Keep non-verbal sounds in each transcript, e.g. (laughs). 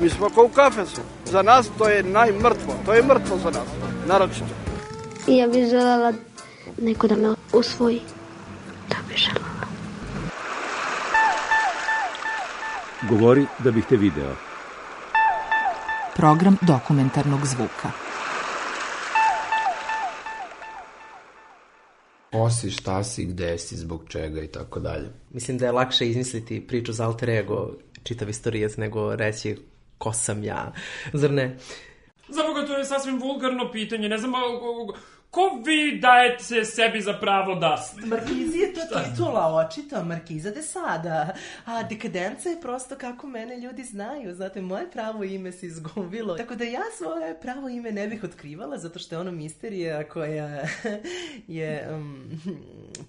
Mi smo kao u kafesu. Za nas to je najmrtvo. To je mrtvo za nas. Naročito. I ja bih želela neko da me usvoji. Da bih želela. Govori da bih te video. Program dokumentarnog zvuka. Ko si, šta si, gde si, zbog čega i tako dalje. Mislim da je lakše izmisliti priču za alter ego, čitav istorijac, nego reći ko sam ja. Zar ne? Za Boga, to je sasvim vulgarno pitanje. Ne znam, ko- vi dajete sebi za pravo da ste? Markizi je to titula, očito, Markiza de Sada. A dekadenca je prosto kako mene ljudi znaju. Znate, moje pravo ime se izgubilo. Tako da ja svoje pravo ime ne bih otkrivala, zato što je ono misterija koja (laughs) je um,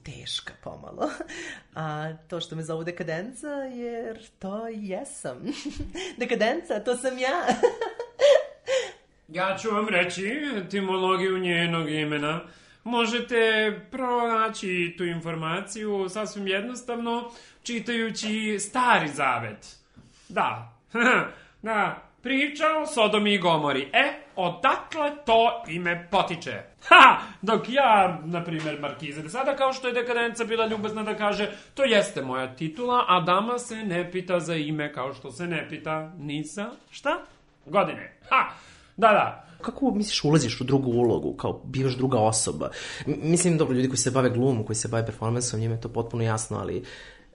teška pomalo. A to što me zovu dekadenca, jer to jesam. (laughs) dekadenca, to sam ja. (laughs) Ja ću vam reći etimologiju njenog imena. Možete pronaći tu informaciju sasvim jednostavno čitajući Stari Zavet. Da, (laughs) da, priča o Sodomi i Gomori. E, odakle to ime potiče? (laughs) Ha! Dok ja, na primjer, Markize de Sada, kao što je dekadenca bila ljubazna da kaže, to jeste moja titula, a dama se ne pita za ime kao što se ne pita ni šta? Godine. Ha! Da, da. Kako misliš ulaziš u drugu ulogu, kao bivaš druga osoba? M- Mislim, dobro, ljudi koji se bave glumom, koji se bave performansom, njima je to potpuno jasno, ali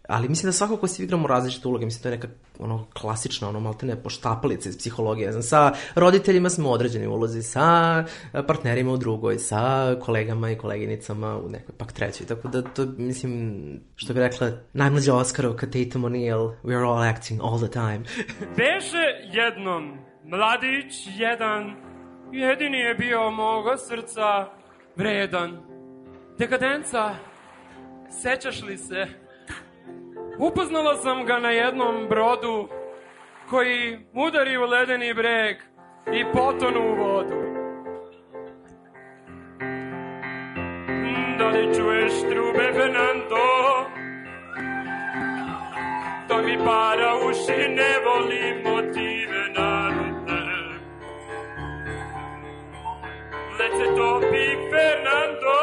Ali mislim da svako ko se igramo različite uloge, mislim to je neka ono klasična, ono maltene poštapalica iz psihologije. Znam, sa roditeljima smo u određenoj ulozi, sa partnerima u drugoj, sa kolegama i koleginicama u nekoj pak trećoj. Tako da to, mislim, što bi rekla najmlađa Oscarovka Tatum O'Neill, we are all acting all the time. (laughs) Beše jednom mladić jedan, jedini je bio moga srca vredan. Dekadenca, sećaš li se? Upoznala sam ga na jednom brodu koji udari u ledeni breg i potonu u vodu. Da li čuješ trube, Fernando? To mi para uši, ne volim se topi Fernando,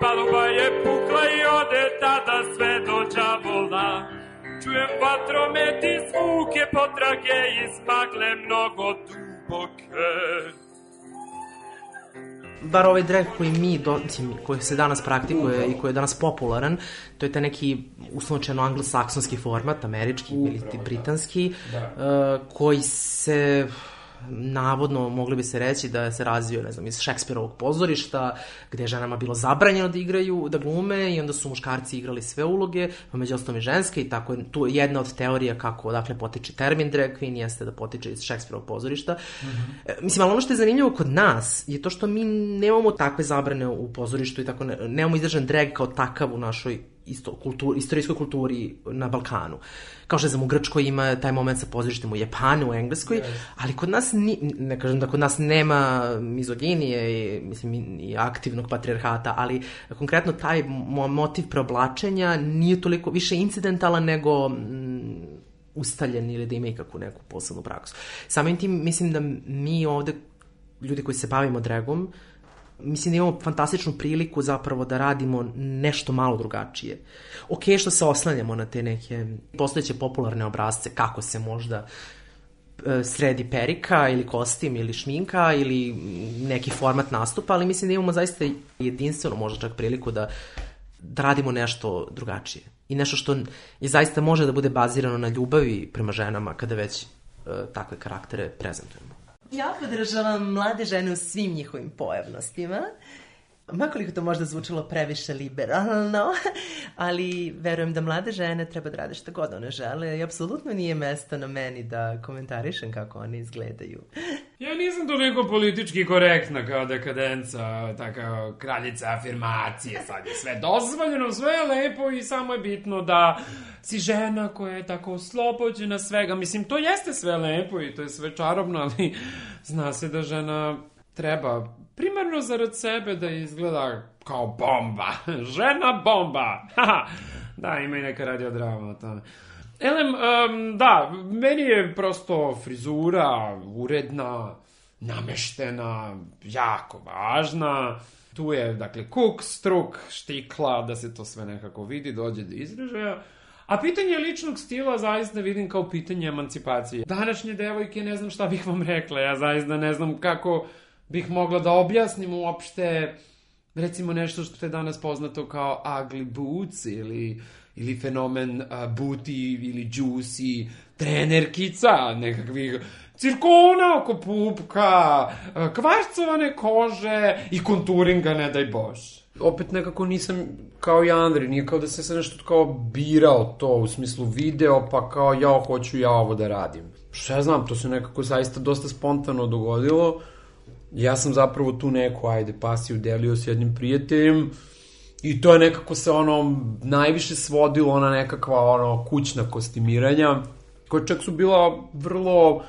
paluba je pukla i ode tada sve do džavola. Čujem vatromet i zvuke potrage iz magle mnogo duboke. bar ovaj drag koji mi, do, koji se danas praktikuje i koji je danas popularan, to je taj neki uslovčeno anglosaksonski format, američki ili ti britanski, uh, koji se navodno mogli bi se reći da se razvio, ne znam, iz Šekspirovog pozorišta, gde je ženama bilo zabranjeno da igraju, da glume i onda su muškarci igrali sve uloge, pa među ostalom i ženske i tako je tu je jedna od teorija kako odakle potiče termin drag queen jeste da potiče iz Šekspirovog pozorišta. E, Mislim, ali ono što je zanimljivo kod nas je to što mi nemamo takve zabrane u pozorištu i tako, ne, nemamo izražen drag kao takav u našoj isto, kultur, istorijskoj kulturi na Balkanu. Kao što znam, u Grčkoj ima taj moment sa pozorištem u Japanu, u Engleskoj, ali kod nas, ni, ne kažem da kod nas nema mizoginije i, mislim, i- aktivnog patrijarhata, ali konkretno taj mo motiv preoblačenja nije toliko više incidentalan nego mm, ustaljen ili da ima ikakvu neku posebnu praksu. Samim tim mislim da mi ovde, ljudi koji se bavimo dragom, mislim da imamo fantastičnu priliku zapravo da radimo nešto malo drugačije. Ok što se oslanjamo na te neke postojeće popularne obrazce, kako se možda e, sredi perika ili kostim ili šminka ili neki format nastupa, ali mislim da imamo zaista jedinstvenu možda čak priliku da, da radimo nešto drugačije. I nešto što je zaista može da bude bazirano na ljubavi prema ženama kada već e, takve karaktere prezentujemo. Ja podržavam mlade žene u svim njihovim pojavnostima. Makoliko to možda zvučalo previše liberalno, (laughs) ali verujem da mlade žene treba da rade šta god one žele i apsolutno nije mesto na meni da komentarišem kako one izgledaju. (laughs) Ja nisam toliko politički korektna kao dekadenca, taka kraljica afirmacije, sad je sve dozvoljeno, sve je lepo i samo je bitno da si žena koja je tako oslobođena svega. Mislim, to jeste sve lepo i to je sve čarobno, ali zna se da žena treba primarno zarad sebe da izgleda kao bomba. (laughs) Žena bomba! (laughs) da, ima i neka radiodrama o tome. Elem, um, da, meni je prosto frizura uredna, nameštena, jako važna. Tu je, dakle, kuk, struk, štikla, da se to sve nekako vidi, dođe do izražaja. A pitanje ličnog stila zaista vidim kao pitanje emancipacije. Današnje devojke, ne znam šta bih vam rekla, ja zaista ne znam kako bih mogla da objasnim uopšte recimo nešto što je danas poznato kao ugly boots ili, ili fenomen uh, booty ili juicy trenerkica, nekakvih cirkona oko pupka, kvarcovane kože i konturinga, ne daj bož. Opet nekako nisam kao i Andri, nije kao da se sad nešto kao birao to u smislu video, pa kao ja hoću ja ovo da radim. Što ja znam, to se nekako zaista dosta spontano dogodilo ja sam zapravo tu neku, ajde, pasiju delio s jednim prijateljem i to je nekako se ono najviše svodilo na nekakva ono kućna kostimiranja koja čak su bila vrlo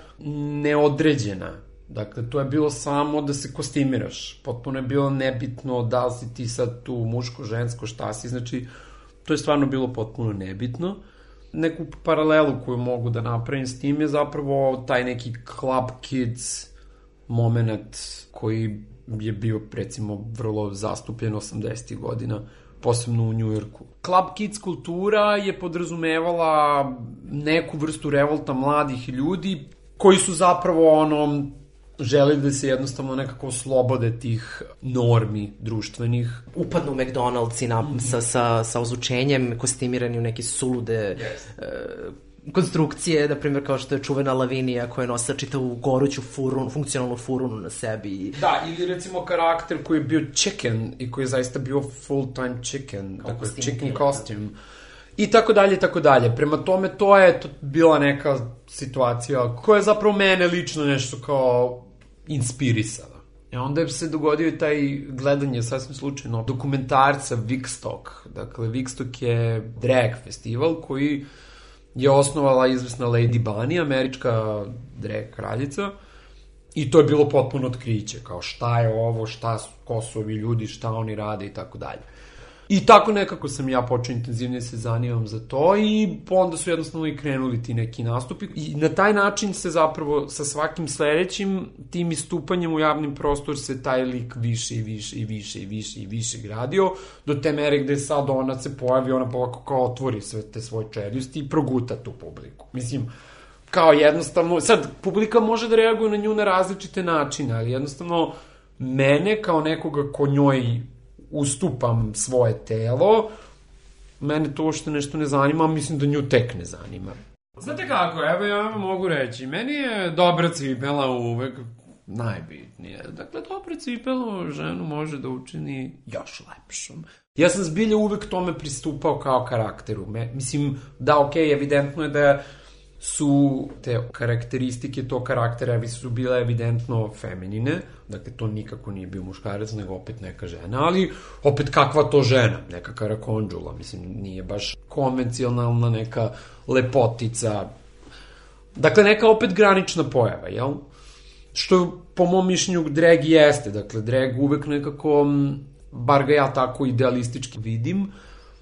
neodređena. Dakle, to je bilo samo da se kostimiraš. Potpuno je bilo nebitno da li si ti sad tu muško, žensko, šta si. Znači, to je stvarno bilo potpuno nebitno. Neku paralelu koju mogu da napravim s tim je zapravo taj neki Club Kids moment koji je bio recimo vrlo zastupljen 80. godina posebno u Njujorku. Club Kids kultura je podrazumevala neku vrstu revolta mladih ljudi koji su zapravo ono želeli da se jednostavno nekako oslobode tih normi društvenih. Upadnu u McDonald's i na, mm -hmm. sa, sa, sa ozučenjem, kostimirani u neke sulude yes. uh, konstrukcije, na primjer kao što je čuvena Lavinija koja nosa čitavu goruću furun, funkcionalnu furunu na sebi. Da, ili recimo karakter koji je bio chicken i koji je zaista bio full time chicken, kao dakle chicken costume. I tako dalje, i tako dalje. Prema tome, to je to bila neka situacija koja je zapravo mene lično nešto kao inspirisala. I onda je se dogodio i taj gledanje sasvim slučajno dokumentarca Wigstock. Dakle, Wigstock je drag festival koji je osnovala izvesna Lady Bunny, američka drag kraljica, i to je bilo potpuno otkriće, kao šta je ovo, šta su, ko su ovi ljudi, šta oni rade i tako dalje. I tako nekako sam ja počeo intenzivnije se zanimam za to i onda su jednostavno i krenuli ti neki nastupi. I na taj način se zapravo sa svakim sledećim tim istupanjem u javnim prostor se taj lik više i više i više i više i više gradio do te mere gde sad ona se pojavi, ona polako kao otvori sve te svoje čeljusti i proguta tu publiku. Mislim, kao jednostavno, sad, publika može da reaguje na nju na različite načine, ali jednostavno mene kao nekoga ko njoj ustupam svoje telo, mene to uopšte nešto ne zanima, mislim da nju tek ne zanima. Znate kako, evo ja vam mogu reći, meni je dobra cipela uvek najbitnije. Dakle, dobra cipela ženu može da učini još lepšom. Ja sam zbilja uvek tome pristupao kao karakteru. Me, mislim, da, okej, okay, evidentno je da su te karakteristike tog karaktera su bile evidentno feminine, dakle to nikako nije bio muškarac, nego opet neka žena, ali opet kakva to žena, neka karakonđula, mislim nije baš konvencionalna neka lepotica, dakle neka opet granična pojava, jel? Što po mom mišljenju drag jeste, dakle drag uvek nekako, bar ga ja tako idealistički vidim,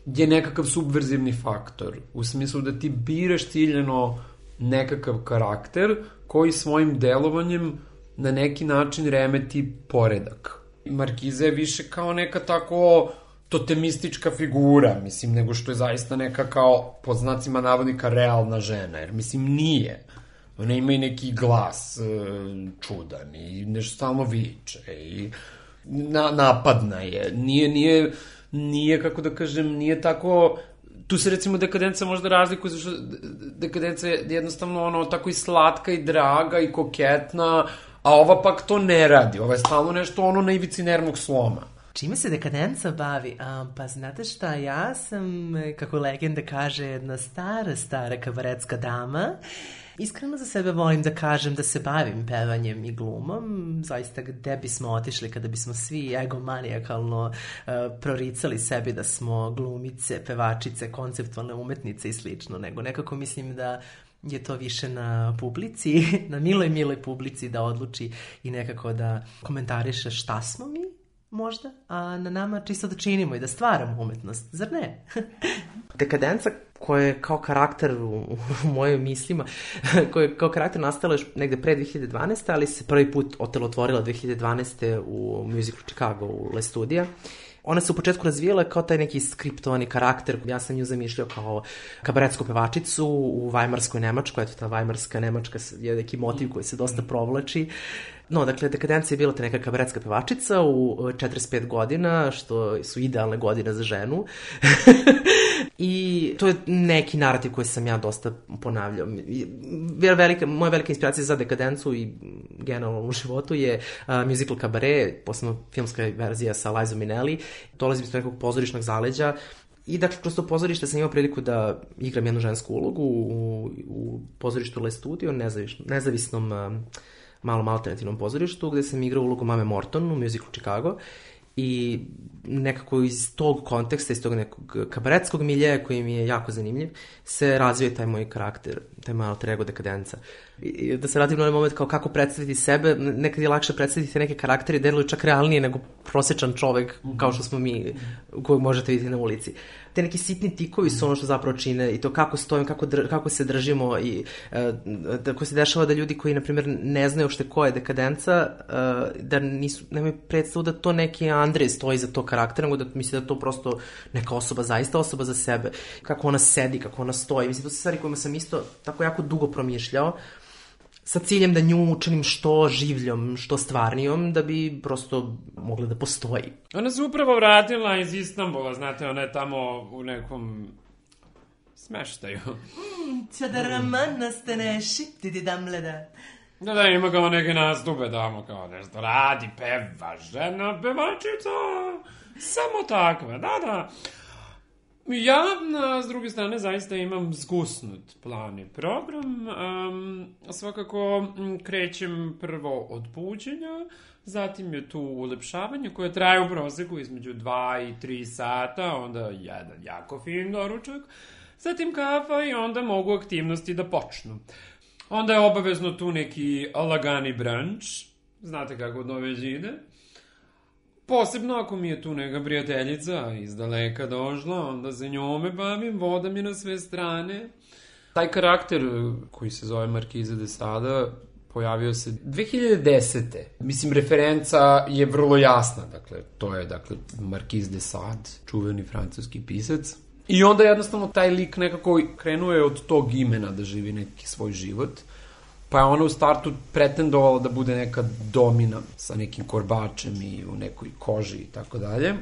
je nekakav subverzivni faktor, u smislu da ti biraš ciljeno nekakav karakter koji svojim delovanjem na neki način remeti poredak. Markiza je više kao neka tako totemistička figura, mislim, nego što je zaista neka kao, pod znacima navodnika, realna žena, jer mislim nije. Ona ima i neki glas e, čudan i nešto stalno viče i na, napadna je. Nije, nije, nije, kako da kažem, nije tako tu se recimo dekadenca možda razlikuje, zašto dekadenca je jednostavno ono tako i slatka i draga i koketna, a ova pak to ne radi. Ova je stalno nešto ono na ivici nervnog sloma. Čime se dekadenca bavi? A, pa znate šta, ja sam, kako legenda kaže, jedna stara, stara kabaretska dama. Iskreno za sebe volim da kažem da se bavim pevanjem i glumom. Zaista gde bismo otišli kada bismo svi egomanijakalno uh, proricali sebi da smo glumice, pevačice, konceptualne umetnice i slično, nego nekako mislim da je to više na publici, (laughs) na miloj, miloj publici da odluči i nekako da komentariše šta smo mi, možda, a na nama čisto da činimo i da stvaramo umetnost, zar ne? (laughs) Dekadenca koja je kao karakter u, u mojim mislima, (laughs) koja je kao karakter nastala još negde pre 2012. ali se prvi put otelotvorila 2012. u musiclu Chicago u Le Studija. Ona se u početku razvijala kao taj neki skriptovani karakter. Ja sam nju zamišljao kao kabaretsku pevačicu u Vajmarskoj Nemačkoj. Eto, ta Vajmarska Nemačka je neki motiv koji se dosta provlači. No, dakle, dekadencija je bila ta neka kabaretska pevačica u 45 godina, što su idealne godine za ženu. (laughs) I to je neki narativ koji sam ja dosta ponavljao. Velika, moja velika inspiracija za dekadencu i generalno u životu je uh, musical kabare, posebno filmska verzija sa Liza Minnelli. Dolazim iz nekog pozorišnog zaleđa I dakle, kroz to pozorište sam imao priliku da igram jednu žensku ulogu u, u pozorištu Le Studio, nezavis, nezavisnom um, malom alternativnom pozorištu, gde sam igrao ulogu mame Morton u musiclu Chicago i nekako iz tog konteksta, iz tog nekog kabaretskog miljeja koji mi je jako zanimljiv, se razvije taj moj karakter, taj moj alter ego dekadenca. I da se vratim na ovaj moment kao kako predstaviti sebe, nekad je lakše predstaviti neke karaktere, deluju čak realnije nego prosečan čovek, kao što smo mi, kojeg možete vidjeti na ulici. Te neki sitni tikovi su ono što zapravo čine i to kako stojimo, kako, dr, kako se držimo i uh, da ko se dešava da ljudi koji, na primjer, ne znaju uopšte ko je dekadenca, uh, da nisu, nemaju predstavu da to neki Andrej stoji za to karakter, nego da misle da to prosto neka osoba, zaista osoba za sebe. Kako ona sedi, kako ona stoji. Mislim, to su stvari kojima sam isto tako jako dugo promišljao sa ciljem da nju učinim što življom, što stvarnijom, da bi prosto mogla da postoji. Ona se upravo vratila iz Istanbula, znate, ona je tamo u nekom smeštaju. Mm, Čadaraman nastaneši, ti ti dam leda. Da, da, ima kao neke nastupe tamo, kao nešto radi, peva, žena, pevačica, samo takva, da, da. Ja, na, s druge strane, zaista imam zgusnut plan i program. Um, svakako krećem prvo od buđenja, zatim je tu ulepšavanje koje traje u proseku između 2 i 3 sata, onda jedan jako fin doručak, zatim kafa i onda mogu aktivnosti da počnu. Onda je obavezno tu neki lagani brunch, znate kako od nove ide. Posebno ako mi je tu neka prijateljica iz daleka došla, onda se njome bavim, voda mi na sve strane. Taj karakter koji se zove Markiza de Sada pojavio se 2010. Mislim, referenca je vrlo jasna, dakle, to je, dakle, Markiz de Sade, čuveni francuski pisac. I onda jednostavno taj lik nekako krenuo je od tog imena da živi neki svoj život pa je ona u startu pretendovala da bude neka domina sa nekim korbačem i u nekoj koži i tako dalje.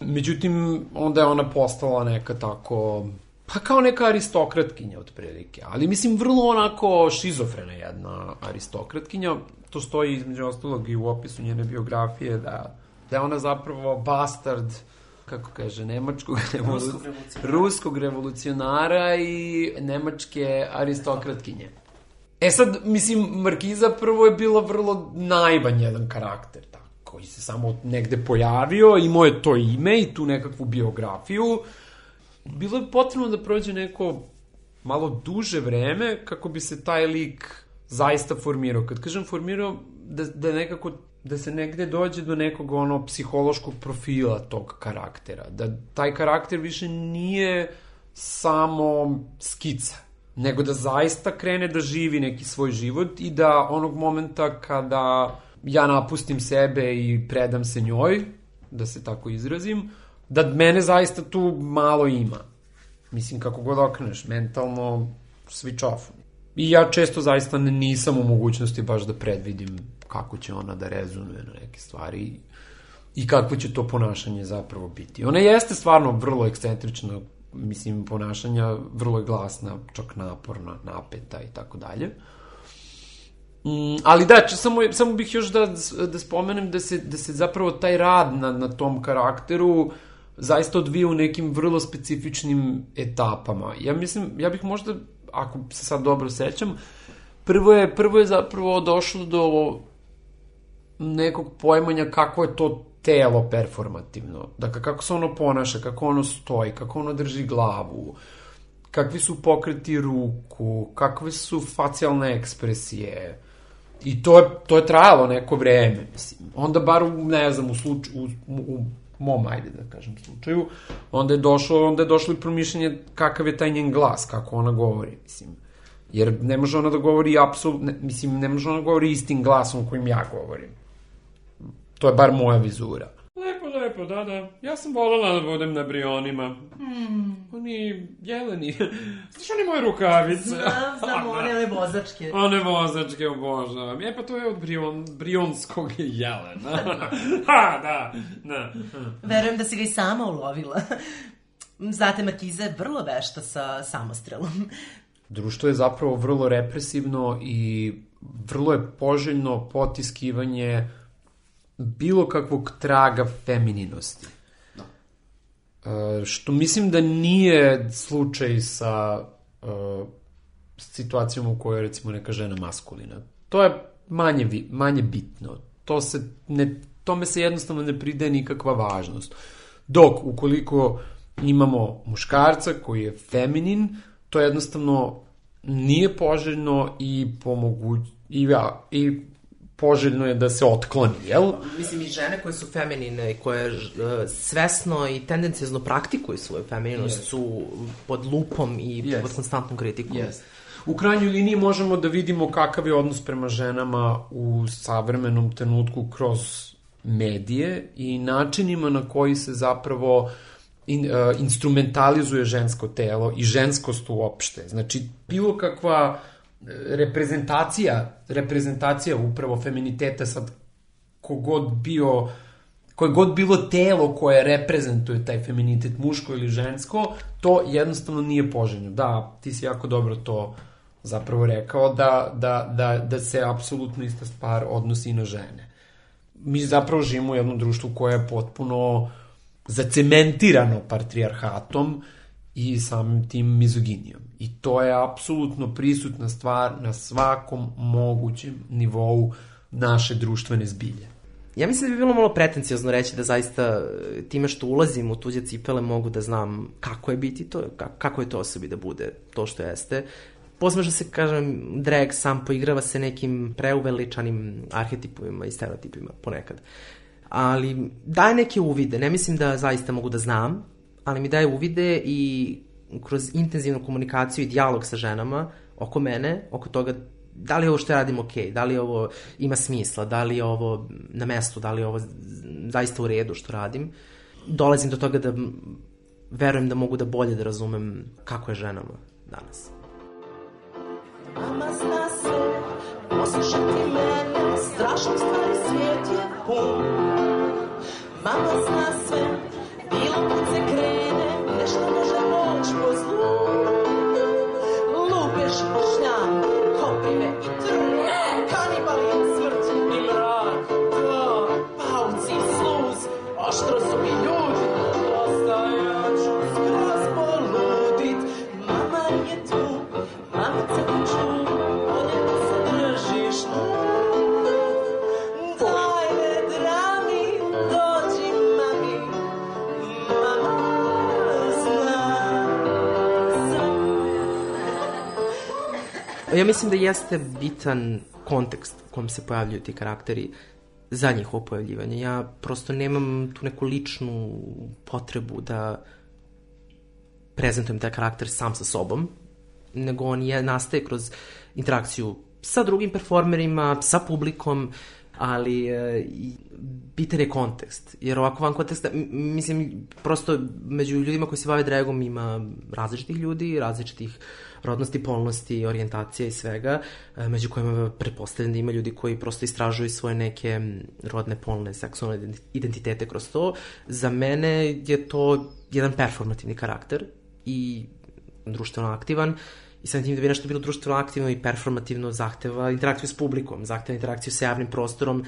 Međutim, onda je ona postala neka tako pa kao neka aristokratkinja otprilike, ali mislim vrlo onako šizofrena jedna aristokratkinja, to stoji između ostalog i u opisu njene biografije da, da je ona zapravo bastard kako kaže, nemačkog revolucionara. ruskog revolucionara i nemačke aristokratkinje. E sad, mislim, Markiza prvo je bila vrlo najban jedan karakter, tako, koji se samo negde pojavio, imao je to ime i tu nekakvu biografiju. Bilo je potrebno da prođe neko malo duže vreme kako bi se taj lik zaista formirao. Kad kažem formirao, da, da nekako da se negde dođe do nekog ono psihološkog profila tog karaktera. Da taj karakter više nije samo skica nego da zaista krene da živi neki svoj život i da onog momenta kada ja napustim sebe i predam se njoj, da se tako izrazim, da mene zaista tu malo ima. Mislim, kako god okreneš, mentalno switch off. I ja često zaista nisam u mogućnosti baš da predvidim kako će ona da rezonuje na neke stvari i kakvo će to ponašanje zapravo biti. Ona jeste stvarno vrlo ekscentrična mislim, ponašanja vrlo je glasna, čak naporna, napeta i tako dalje. Mm, ali da, če, samo, samo bih još da, da spomenem da se, da se zapravo taj rad na, na tom karakteru zaista odvija u nekim vrlo specifičnim etapama. Ja mislim, ja bih možda, ako se sad dobro sećam, prvo je, prvo je zapravo došlo do nekog pojmanja kako je to telo performativno. Dakle, kako se ono ponaša, kako ono stoji, kako ono drži glavu, kakvi su pokreti ruku, kakve su facijalne ekspresije. I to je, to je trajalo neko vreme, mislim. Onda bar, u, ne znam, u, sluč, u, u mom, ajde da kažem, slučaju, onda je došlo, onda je došlo i promišljanje kakav je taj njen glas, kako ona govori, mislim. Jer ne može ona da govori apsolutno, mislim, ne može ona da govori istim glasom kojim ja govorim. To je bar moja vizura. Lepo, lepo, da, da. Ja sam voljela da budem na brionima. Hmm. Oni jeleni. (laughs) Znaš one moje rukavice? Znam, znam, (laughs) one, one vozačke. One vozačke obožavam. E, pa to je od brion, brionskog jelena. (laughs) ha, da, da. Verujem da si ga i sama ulovila. Znate, Markiza je vrlo vešta sa samostrelom. Društvo je zapravo vrlo represivno i vrlo je poželjno potiskivanje bilo kakvog traga femininosti. No. Uh, što mislim da nije slučaj sa uh, situacijom u kojoj je recimo neka žena maskulina. To je manje, manje bitno. To se ne, tome se jednostavno ne pridaje nikakva važnost. Dok, ukoliko imamo muškarca koji je feminin, to jednostavno nije poželjno i pomogu i, ja, i poželjno je da se otkloni, jel? Mislim, i žene koje su feminine i koje uh, svesno i tendencijazno praktikuju svoju femininost yes. su pod lupom i yes. pod konstantnom kritikom. Yes. U krajnjoj liniji možemo da vidimo kakav je odnos prema ženama u savremenom trenutku kroz medije i načinima na koji se zapravo in, uh, instrumentalizuje žensko telo i ženskost uopšte. Znači, bilo kakva reprezentacija, reprezentacija upravo feminiteta sad kogod bio koje god bilo telo koje reprezentuje taj feminitet, muško ili žensko, to jednostavno nije poželjno. Da, ti si jako dobro to zapravo rekao, da, da, da, da se apsolutno ista stvar odnosi i na žene. Mi zapravo živimo u jednom društvu koje je potpuno zacementirano patrijarhatom i samim tim mizoginijom. I to je apsolutno prisutna stvar na svakom mogućem nivou naše društvene zbilje. Ja mislim da bi bilo malo pretencijozno reći da zaista e, time što ulazim u tuđe cipele mogu da znam kako je biti to, kako je to osobi da bude to što jeste. Što se, kažem, drag sam poigrava se nekim preuveličanim arhetipovima i stereotipima ponekad. Ali daje neke uvide, ne mislim da zaista mogu da znam, ali mi daje uvide i kroz intenzivnu komunikaciju i dijalog sa ženama oko mene, oko toga da li je ovo što radim ok, da li ovo ima smisla, da li je ovo na mestu, da li je ovo zaista u redu što radim, dolazim do toga da verujem da mogu da bolje da razumem kako je ženama danas. Mama zna se, poslušati mene, strašno stvari svijet je pun. Mama zna sve, bilo put se krene, nešto može očko zlu Lupeši žnjan, kopine i Ja mislim da jeste bitan kontekst u kom se pojavljuju ti karakteri za njihovo pojavljivanje. Ja prosto nemam tu neku ličnu potrebu da prezentujem taj karakter sam sa sobom, nego on je, nastaje kroz interakciju sa drugim performerima, sa publikom, ali e, bitan je kontekst. Jer ovako van konteksta, mislim, prosto među ljudima koji se bave dragom ima različitih ljudi, različitih rodnosti, polnosti, orijentacija i svega, e, među kojima pretpostavljam da ima ljudi koji prosto istražuju svoje neke rodne, polne, seksualne identitete kroz to. Za mene je to jedan performativni karakter i društveno aktivan i sam tim da bi nešto bilo društveno aktivno i performativno zahteva interakciju s publikom, zahteva interakciju sa javnim prostorom,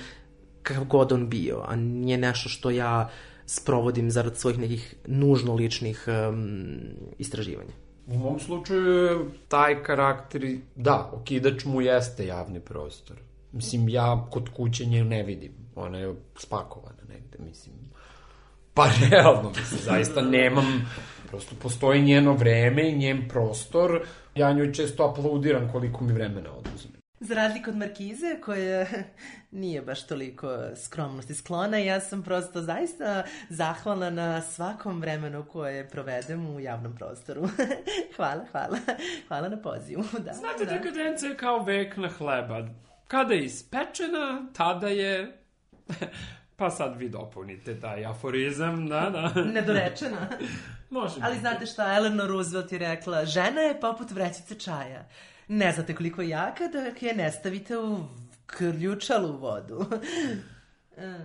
kakav god on bio, a nije nešto što ja sprovodim zarad svojih nekih nužno ličnih um, istraživanja. U mom slučaju je taj karakter, da, okidač mu jeste javni prostor. Mislim, ja kod kuće nje ne vidim. Ona je spakovana negde, mislim. Pa (laughs) realno, mislim, zaista nemam, prosto postoji njeno vreme i njen prostor. Ja njoj često aplaudiram koliko mi vremena oduzme. Za razliku od Markize, koja (laughs) nije baš toliko skromnosti sklona, ja sam prosto zaista zahvalna na svakom vremenu koje provedem u javnom prostoru. (laughs) hvala, hvala. Hvala na pozivu. Da, Znate, da. dekadenca je kao vekna hleba. Kada je ispečena, tada je... pa sad vi dopunite taj aforizam, da, da. (laughs) Nedorečena. Može Ali biti. znate šta, Eleanor Roosevelt je rekla, žena je poput vrećice čaja. Ne znate koliko je jaka dok je ne stavite u krljučalu vodu. (laughs) E.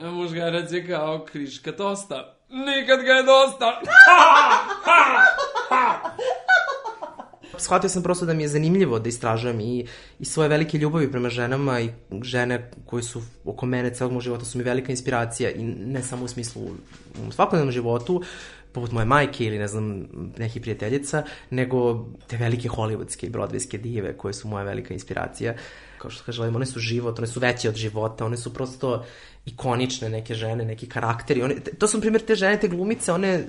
A muškarac je kao kriška tosta. Nikad ga je dosta. (laughs) Shvatio sam prosto da mi je zanimljivo da istražujem i, i svoje velike ljubavi prema ženama i žene koje su oko mene celog mog života su mi velika inspiracija i ne samo u smislu u svakodnevnom životu, poput moje majke ili ne znam nekih prijateljica, nego te velike hollywoodske i brodvijske dive koje su moja velika inspiracija. Kao što kaže, one su život, one su veće od života, one su prosto ikonične neke žene, neki karakteri. One, to su, na primjer, te žene, te glumice, one e,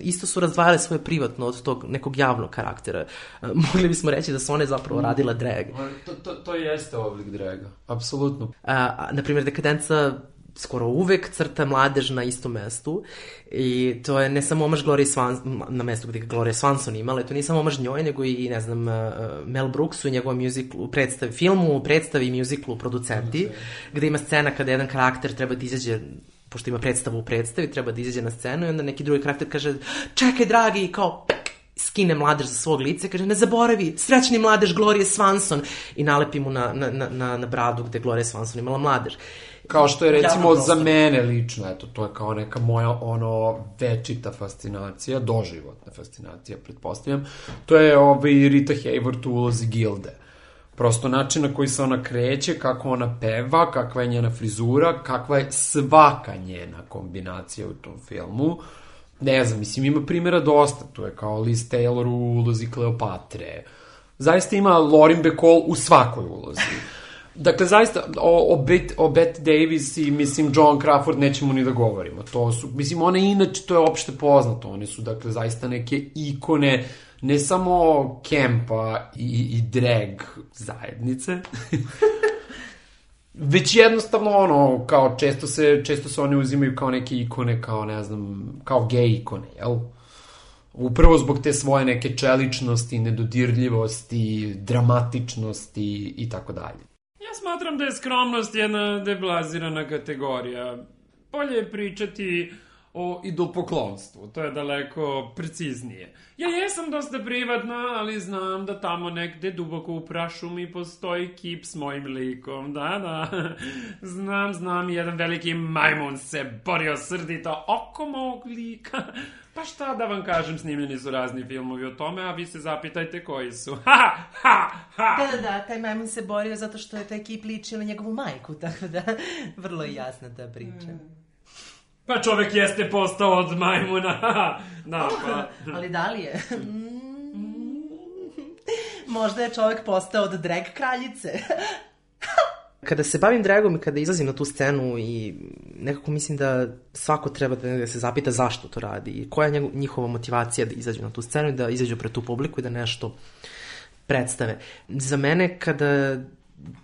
isto su razdvajale svoje privatno od tog nekog javnog karaktera. E, Mogli bismo reći da su one zapravo radile drag. To, to, to jeste oblik draga, apsolutno. A, a, na primjer, dekadenca skoro uvek crta mladež na istom mestu i to je ne samo omaž Gloria Swanson, na mestu gde Gloria Swanson imala, to nije samo omaž njoj, nego i, ne znam, uh, Mel Brooksu i njegovom musiclu, predstavi, filmu, predstavi i musiclu producenti, gde ima scena kada jedan karakter treba da izađe pošto ima predstavu u predstavi, treba da izađe na scenu i onda neki drugi karakter kaže čekaj dragi, i kao pek, skine mladež za svog lica i kaže ne zaboravi, srećni mladež Gloria Swanson i nalepi mu na, na, na, na, bradu gde Gloria Swanson imala mladež. Kao što je recimo za mene lično, eto, to je kao neka moja ono večita fascinacija, doživotna fascinacija, pretpostavljam. To je ovaj Rita Hayworth u ulozi Gilde. Prosto način na koji se ona kreće, kako ona peva, kakva je njena frizura, kakva je svaka njena kombinacija u tom filmu. Ne znam, mislim, ima primjera dosta. Tu je kao Liz Taylor u ulozi Kleopatre. Zaista ima Lauren Bacall u svakoj ulozi. Dakle, zaista, o, o, Bet, o Bette Davis i, mislim, John Crawford nećemo ni da govorimo. To su, mislim, one inače, to je opšte poznato. One su, dakle, zaista neke ikone, ne samo kempa i, i drag zajednice, (laughs) već jednostavno ono, kao često se, često se one uzimaju kao neke ikone, kao ne znam, kao gej ikone, jel? Upravo zbog te svoje neke čeličnosti, nedodirljivosti, dramatičnosti i tako dalje. Ja smatram da je skromnost jedna deblazirana kategorija. Bolje je pričati o idolpoklonstvu, to je daleko preciznije. Ja jesam dosta privatna, ali znam da tamo negde duboko u prašu mi postoji kip s mojim likom, da, da. (laughs) Znam, znam, jedan veliki majmun se borio srdito oko mog lika. Pa šta da vam kažem, snimljeni su razni filmovi o tome, a vi se zapitajte koji su. (laughs) Ha, ha, ha! Da, da, da, taj majmun se borio zato što je taj kip ličio na njegovu majku, (laughs) tako da vrlo je jasna ta priča. Pa čovek jeste postao od majmuna. (laughs) da, pa... Ali da li je? Možda je čovek postao od drag kraljice. Kada se bavim dragom i kada izlazim na tu scenu i nekako mislim da svako treba da se zapita zašto to radi i koja je njihova motivacija da izađu na tu scenu i da izađu pred tu publiku i da nešto predstave. Za mene kada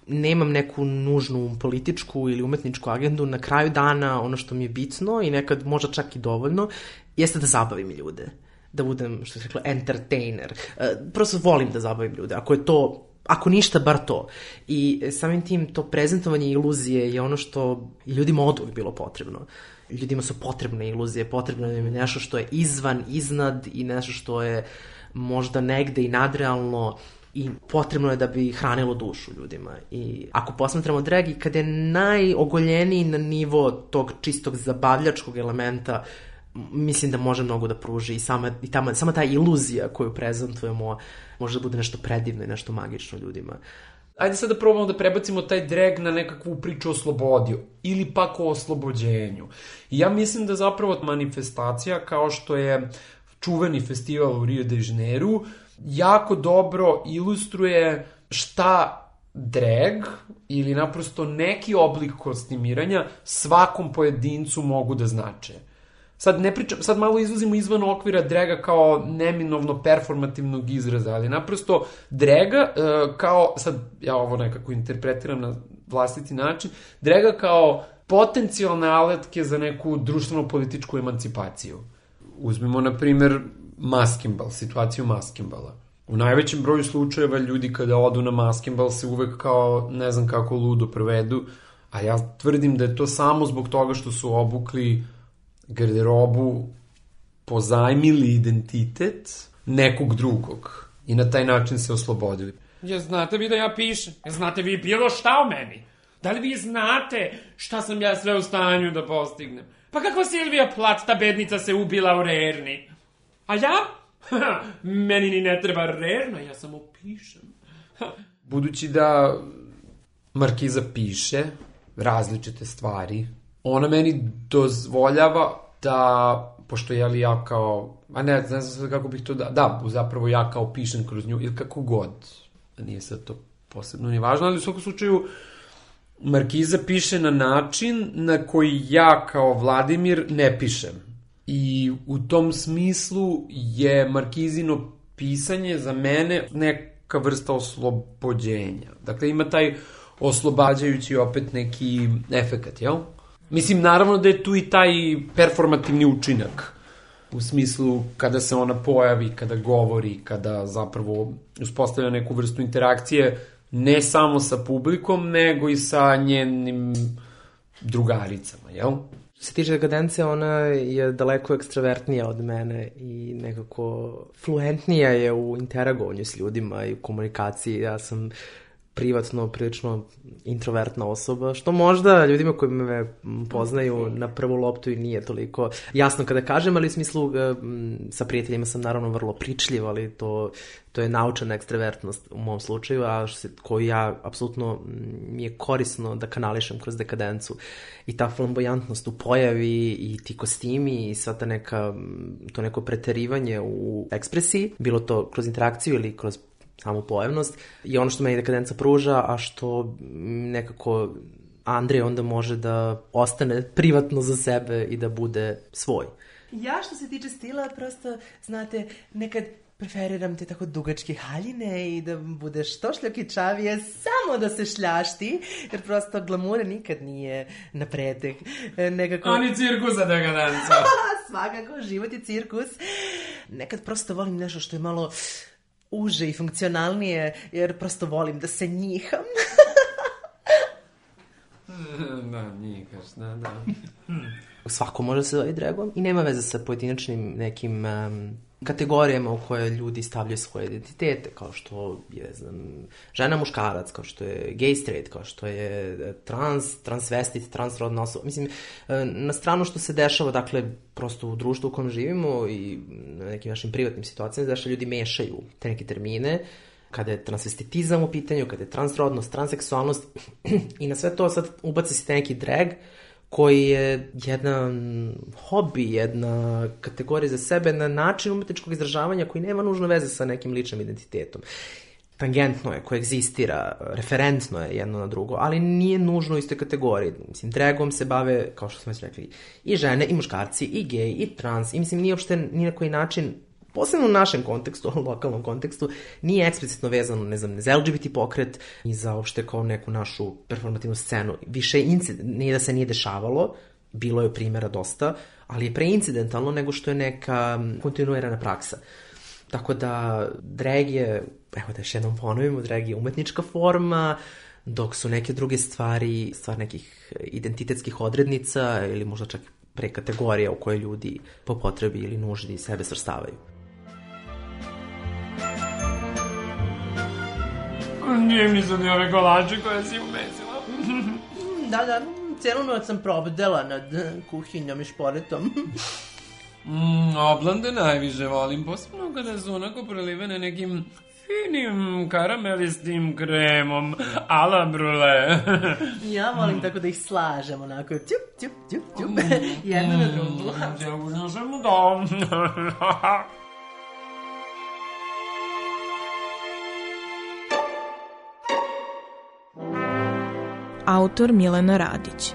nemam neku nužnu političku ili umetničku agendu, na kraju dana ono što mi je bitno i nekad možda čak i dovoljno, jeste da zabavim ljude. Da budem, što se rekla, entertainer. E, prosto volim da zabavim ljude. Ako je to ako ništa, bar to. I samim tim to prezentovanje iluzije je ono što ljudima od uvijek bilo potrebno. Ljudima su potrebne iluzije, potrebno im je nešto što je izvan, iznad i nešto što je možda negde i nadrealno i potrebno je da bi hranilo dušu ljudima. I ako posmatramo drag i kada je najogoljeniji na nivo tog čistog zabavljačkog elementa mislim da može mnogo da pruži i sama, i tama, sama ta iluzija koju prezentujemo može da bude nešto predivno i nešto magično ljudima. Ajde sad da probamo da prebacimo taj drag na nekakvu priču o slobodi ili pak o oslobođenju. I ja mislim da zapravo manifestacija kao što je čuveni festival u Rio de Janeiro jako dobro ilustruje šta drag ili naprosto neki oblik kostimiranja svakom pojedincu mogu da znače. Sad ne pričam, sad malo izlazimo izvan okvira draga kao neminovno performativnog izraza, ali naprosto draga uh, kao, sad ja ovo nekako interpretiram na vlastiti način, draga kao potencijalne aletke za neku društveno-političku emancipaciju. Uzmimo, na primer, maskimbal, situaciju maskimbala. U najvećem broju slučajeva ljudi kada odu na maskimbal se uvek kao ne znam kako ludo provedu, a ja tvrdim da je to samo zbog toga što su obukli garderobu, pozajmili identitet nekog drugog i na taj način se oslobodili. Ja znate vi da ja pišem? Ja znate vi bilo šta o meni? Da li vi znate šta sam ja sve u stanju da postignem? Pa kako Silvija Plat, ta bednica se ubila u Rerni? A ja? (laughs) Meni ni ne treba Rerna, ja samo pišem. Budući da Markiza piše različite stvari, ona meni dozvoljava da, pošto je li ja kao, a ne, ne znam sad kako bih to da, da, zapravo ja kao pišem kroz nju, ili kako god, nije sad to posebno ni važno, ali u svakom slučaju Markiza piše na način na koji ja kao Vladimir ne pišem. I u tom smislu je Markizino pisanje za mene neka vrsta oslobođenja. Dakle, ima taj oslobađajući opet neki efekat, jel? Mislim, naravno da je tu i taj performativni učinak. U smislu kada se ona pojavi, kada govori, kada zapravo uspostavlja neku vrstu interakcije ne samo sa publikom, nego i sa njenim drugaricama, jel? Što se tiče dekadence, ona je daleko ekstravertnija od mene i nekako fluentnija je u interagovanju s ljudima i u komunikaciji. Ja sam privatno, prilično introvertna osoba, što možda ljudima koji me poznaju na prvu loptu i nije toliko jasno kada kažem, ali u smislu e, sa prijateljima sam naravno vrlo pričljiv, ali to, to je naučena ekstravertnost u mom slučaju, a što se, koju ja apsolutno mi je korisno da kanališem kroz dekadencu. I ta flamboyantnost u pojavi i ti kostimi i sva ta neka, to neko preterivanje u ekspresiji, bilo to kroz interakciju ili kroz samu pojavnost, je ono što meni dekadenca pruža, a što nekako Andrej onda može da ostane privatno za sebe i da bude svoj. Ja što se tiče stila, prosto, znate, nekad preferiram te tako dugačke haljine i da budeš što šljokičavije, samo da se šljašti, jer prosto glamura nikad nije na pretek. Nekako... Ani cirkusa dekadenca. (laughs) Svakako, život je cirkus. Nekad prosto volim nešto što je malo uže i funkcionalnije, jer prosto volim da se njiham. (laughs) (laughs) da, njikaš, da, da. Svako može se zove dragom i nema veze sa pojedinačnim nekim um, kategorijama u koje ljudi stavljaju svoje identitete, kao što je, znam, žena muškarac, kao što je gay straight, kao što je trans, transvestit, transrodna osoba. Mislim, e, na stranu što se dešava, dakle, prosto u društvu u kojem živimo i na nekim našim privatnim situacijama, znaš, ljudi mešaju te neke termine, kada je transvestitizam u pitanju, kada je transrodnost, transseksualnost (clears throat) i na sve to sad ubaci se neki drag, koji je jedan hobi, jedna kategorija za sebe na način umetničkog izražavanja koji nema nužno veze sa nekim ličnim identitetom. Tangentno je, koegzistira, referentno je jedno na drugo, ali nije nužno u istoj kategoriji. Mislim, dragom se bave, kao što smo već rekli, i žene, i muškarci, i gej, i trans, i mislim, nije uopšte ni na koji način posebno u našem kontekstu, u (laughs) lokalnom kontekstu, nije eksplicitno vezano, ne znam, za LGBT pokret i za uopšte kao neku našu performativnu scenu. Više incident, nije da se nije dešavalo, bilo je primjera dosta, ali je preincidentalno nego što je neka kontinuirana praksa. Tako da, drag je, evo da još jednom ponovimo, drag je umetnička forma, dok su neke druge stvari, stvar nekih identitetskih odrednica ili možda čak pre kategorija u koje ljudi po potrebi ili nuždi sebe svrstavaju. Nije mi za ni ove kolače koje si umesila. da, da, cijelu noć sam probdela nad kuhinjom i šporetom. Mm, oblande najviše volim, posebno kada su onako prelivene nekim finim karamelistim kremom, ala brule. (laughs) Ja volim tako da ih slažem, onako, tjup, tjup, tjup, tjup, jedno na drugu. Ja sam u dom. (laughs) Autor Milena Radić